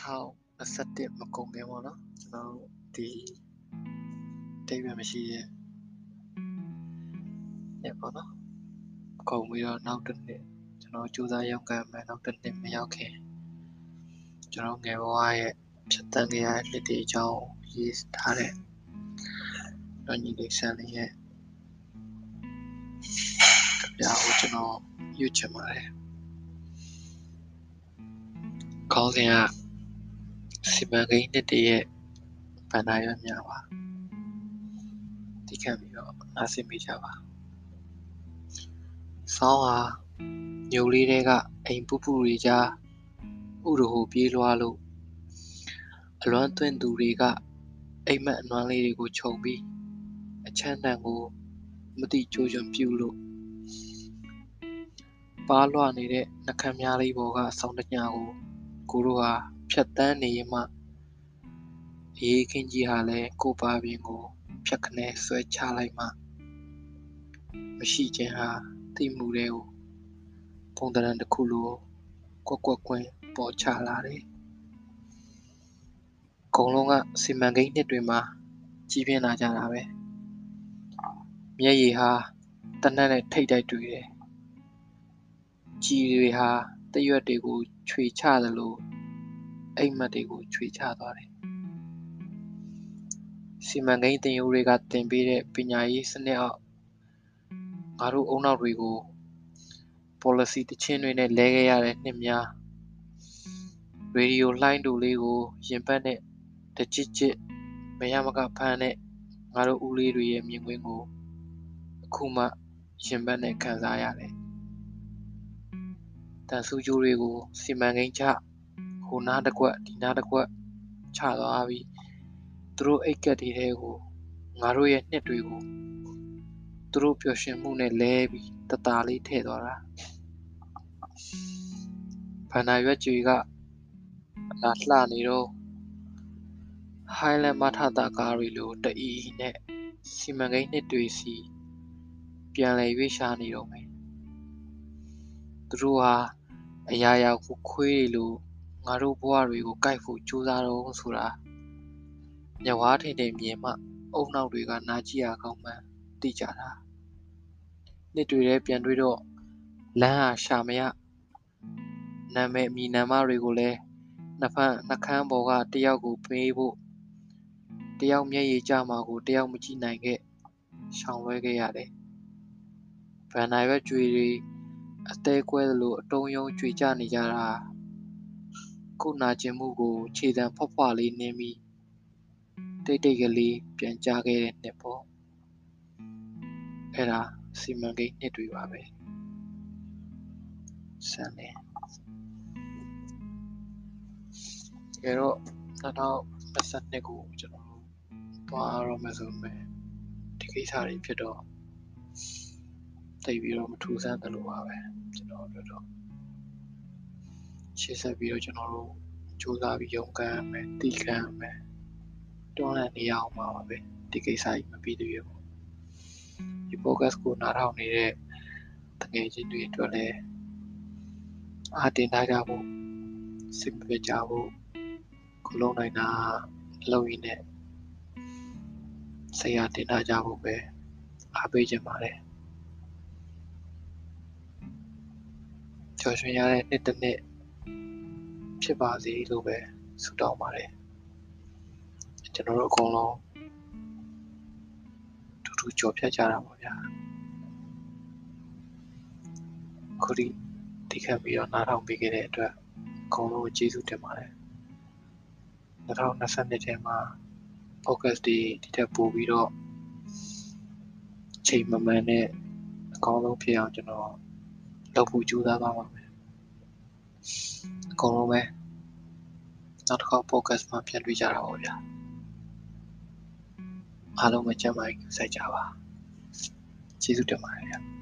2021မကုန်ခင်ပေါ့နော်ကျွန်တော်တို့ဒီတိတ်ပဲမရှိရဲ့ညပေါ့နော်ကုန်ပြီးတော့နောက်တစ်နှစ်ကျွန်တော်ကြိုးစားရောက်ကန်မယ်နောက်တစ်နှစ်မရောက်ခင်ကျွန်တော်ငယ်ဘဝရဲ့ဖြတ်သန်းခဲ့ရတဲ့နှစ်တွေအကြောင်းရေးထားတဲ့တော့ညီလေးဆန်လေးရဲ့ကြပြကိုကျွန်တော်ယူချင်ပါတယ်ခေါင်းစဉ်က စီမံကိန်းနှစ်တည်းရဲ့ဗန္ဒာရများပါတိခတ်ပြီးတော့နားဆင်မိကြပါဆောင်းဟာညိုလေးတွေကအိမ်ပူပူတွေကြားဥရဟိုပြေးလွှားလို့အလွမ်းသွင်းသူတွေကအိမ်မက်အနွမ်းလေးတွေကိုခြုံပြီးအချမ်းတန်ကိုမတိကြိုးချွန်ပြူလို့ပါလွှနေတဲ့နှခမ်းများလေးပေါ်ကဆောင်းတညာကိုကိုတို့ဟာ ဖြတ်တန်းနေရင်မှအေးခင်းကြီးဟာလည်းကိုပါပင်ကိုဖြတ်ခနဲဆွဲချလိုက်မှမရှိခြင်းဟာတိမှုတွေကိုပုံတရံတစ်ခုလိုကွက်ကွက်ကွင်းပေါ်ချလာတယ်။ကုံလုံးကစီမံကိန်းနှစ်တွေမှာကြီးပြင်းလာကြတာပဲ။မျက်ရည်ဟာတနက်နဲ့ထိတ်တိုက်တွေ့တယ်။ကြီးတွေဟာတရွက်တွေကိုခြွေချသလို အိမ်မက်တွေကိုခြွေချသွားတယ်။စီမံကိန်းတင်ယူတွေကတင်ပေးတဲ့ပညာရေးစနစ်အောက်ငါတို့အုံနောက်တွေကို policy တချင်းတွေနဲ့လဲခဲ့ရတဲ့နှစ်များရေဒီယိုလှိုင်းတူလေးကိုရင်ပတ်နဲ့တကြစ်ကြစ်မရမကဖမ်းတဲ့ငါတို့ဦးလေးတွေရဲ့မြင်ကွင်းကိုအခုမှရင်ပတ်နဲ့ခံစားရတယ်တန်ဆူကြိုးတွေကိုစီမံကိန်းချ ဟိုနားတစ်ကွက်ဒီနားတစ်ကွက်ချသွားပြီးသူတို့အိတ်ကက်တွေထဲကိုငါတို့ရဲ့နှစ်တွေကိုသူတို့ပျော်ရွှင်မှုနဲ့လဲပြီးတတလေးထည့်သွားတာဖန္နာရွက်ကြွေကလာလှနေတော့ဟိုင်းလန်မထတာကားတွေလိုတအီနဲ့စီမံကိန်းနှစ်တွေစီပြန်လည်ရွေးရှာနေတော့မယ်သူတို့ဟာအရာရာကိုခွေးတွေလို ငါတို့ဘဝတွေကိုကြိုက်ဖို့ကြိုးစားတော့ဆိုတာညဝါထင်ထင်မြင်မှအုံနောက်တွေကနာကြည့်ရကောင်းမှန်းသိကြတာနှစ်တွေထဲပြန်တွေ့တော့လမ်းဟာရှာမရနာမည်အမည်နာမတွေကိုလည်းနှစ်ဖက်နှကန်းပေါ်ကတယောက်ကိုပေးဖို့တယောက်မျက်ရည်ကျမှာကိုတယောက်မကြည့်နိုင်ခဲ့ရှောင်လွှဲခဲ့ရတယ်ဗန်နိုင်ရွက်ကြွေတွေအသေးကွဲသလိုအတုံးယုံကြွေကြနေကြတာ ခုနာကျင်မှုကိုခြေတံဖွက်ဖွလေးနင်းပြီးတိတ်တိတ်ကလေးပြန်ကြခဲ့တဲ့နှစ်ပေါ့အဲ့ဒါစီမံကိန်းနှစ်တွေပါပဲဆန်တယ်တကယ်တော့2022ကိုကျွန်တော်တို့သွားရမယ်ဆိုပေမဲ့ဒီကိစ္စတွေဖြစ်တော့တိတ်ပြီးတော့မထူးဆန်းတယ်လို့ပါပဲကျွန်တော်တို့တော့ ရှေ့ဆက်ပြီးတော့ကျွန်တော်တို့စူးစမ်းပြီးရုန်းကန်မယ်တီးခံမယ်တွန်းလှန်နေရအောင်ပါပဲဒီကိစ္စကြီးမပြီးသေးဘူးဒီ podcast ကိုနားထောင်နေတဲ့တကယ်ချင်းတွေအတွက်လည်းအားတင်ထားကြဖို့စိတ်မပြကြဖို့ခုလုံးနိုင်တာလုံရင်းနဲ့စိတ်အားတင်ထားကြဖို့ပဲအားပေးခြင်းပါတယ်ကျော်ရွှင်ရတဲ့နှစ်တစ်နှစ် ဖြစ်ပါစေလို့ပဲဆုတောင်းပါတယ်ကျွန်တော်တို့အကုန်လုံးတူတူကြော်ဖြတ်ကြတာပါဗျာခုဒီတိခတ်ပြီးတော့နားထောင်ပေးခဲ့တဲ့အတွက်အကုန်လုံးကျေးဇူးတင်ပါတယ်2022ထဲမှာ focus တွေဒီထက်ပိုပြီးတော့ချိန်မမှန်နဲ့အကောင်းဆုံးဖြစ်အောင်ကျွန်တော်လုပ်ဖို့ကြိုးစားပါပါမယ် အကုန်လုံးပဲနောက်တစ်ခါ focus မှာပြန်တွေ့ကြတာပါဗျာအားလုံးပဲကျမ်းမာရေးစိုက်ကြပါကျေးဇူးတင်ပါတယ်ဗျာ